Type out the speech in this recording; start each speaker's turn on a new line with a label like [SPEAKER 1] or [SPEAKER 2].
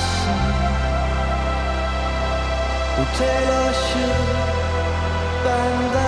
[SPEAKER 1] mısın? Bu telaşı benden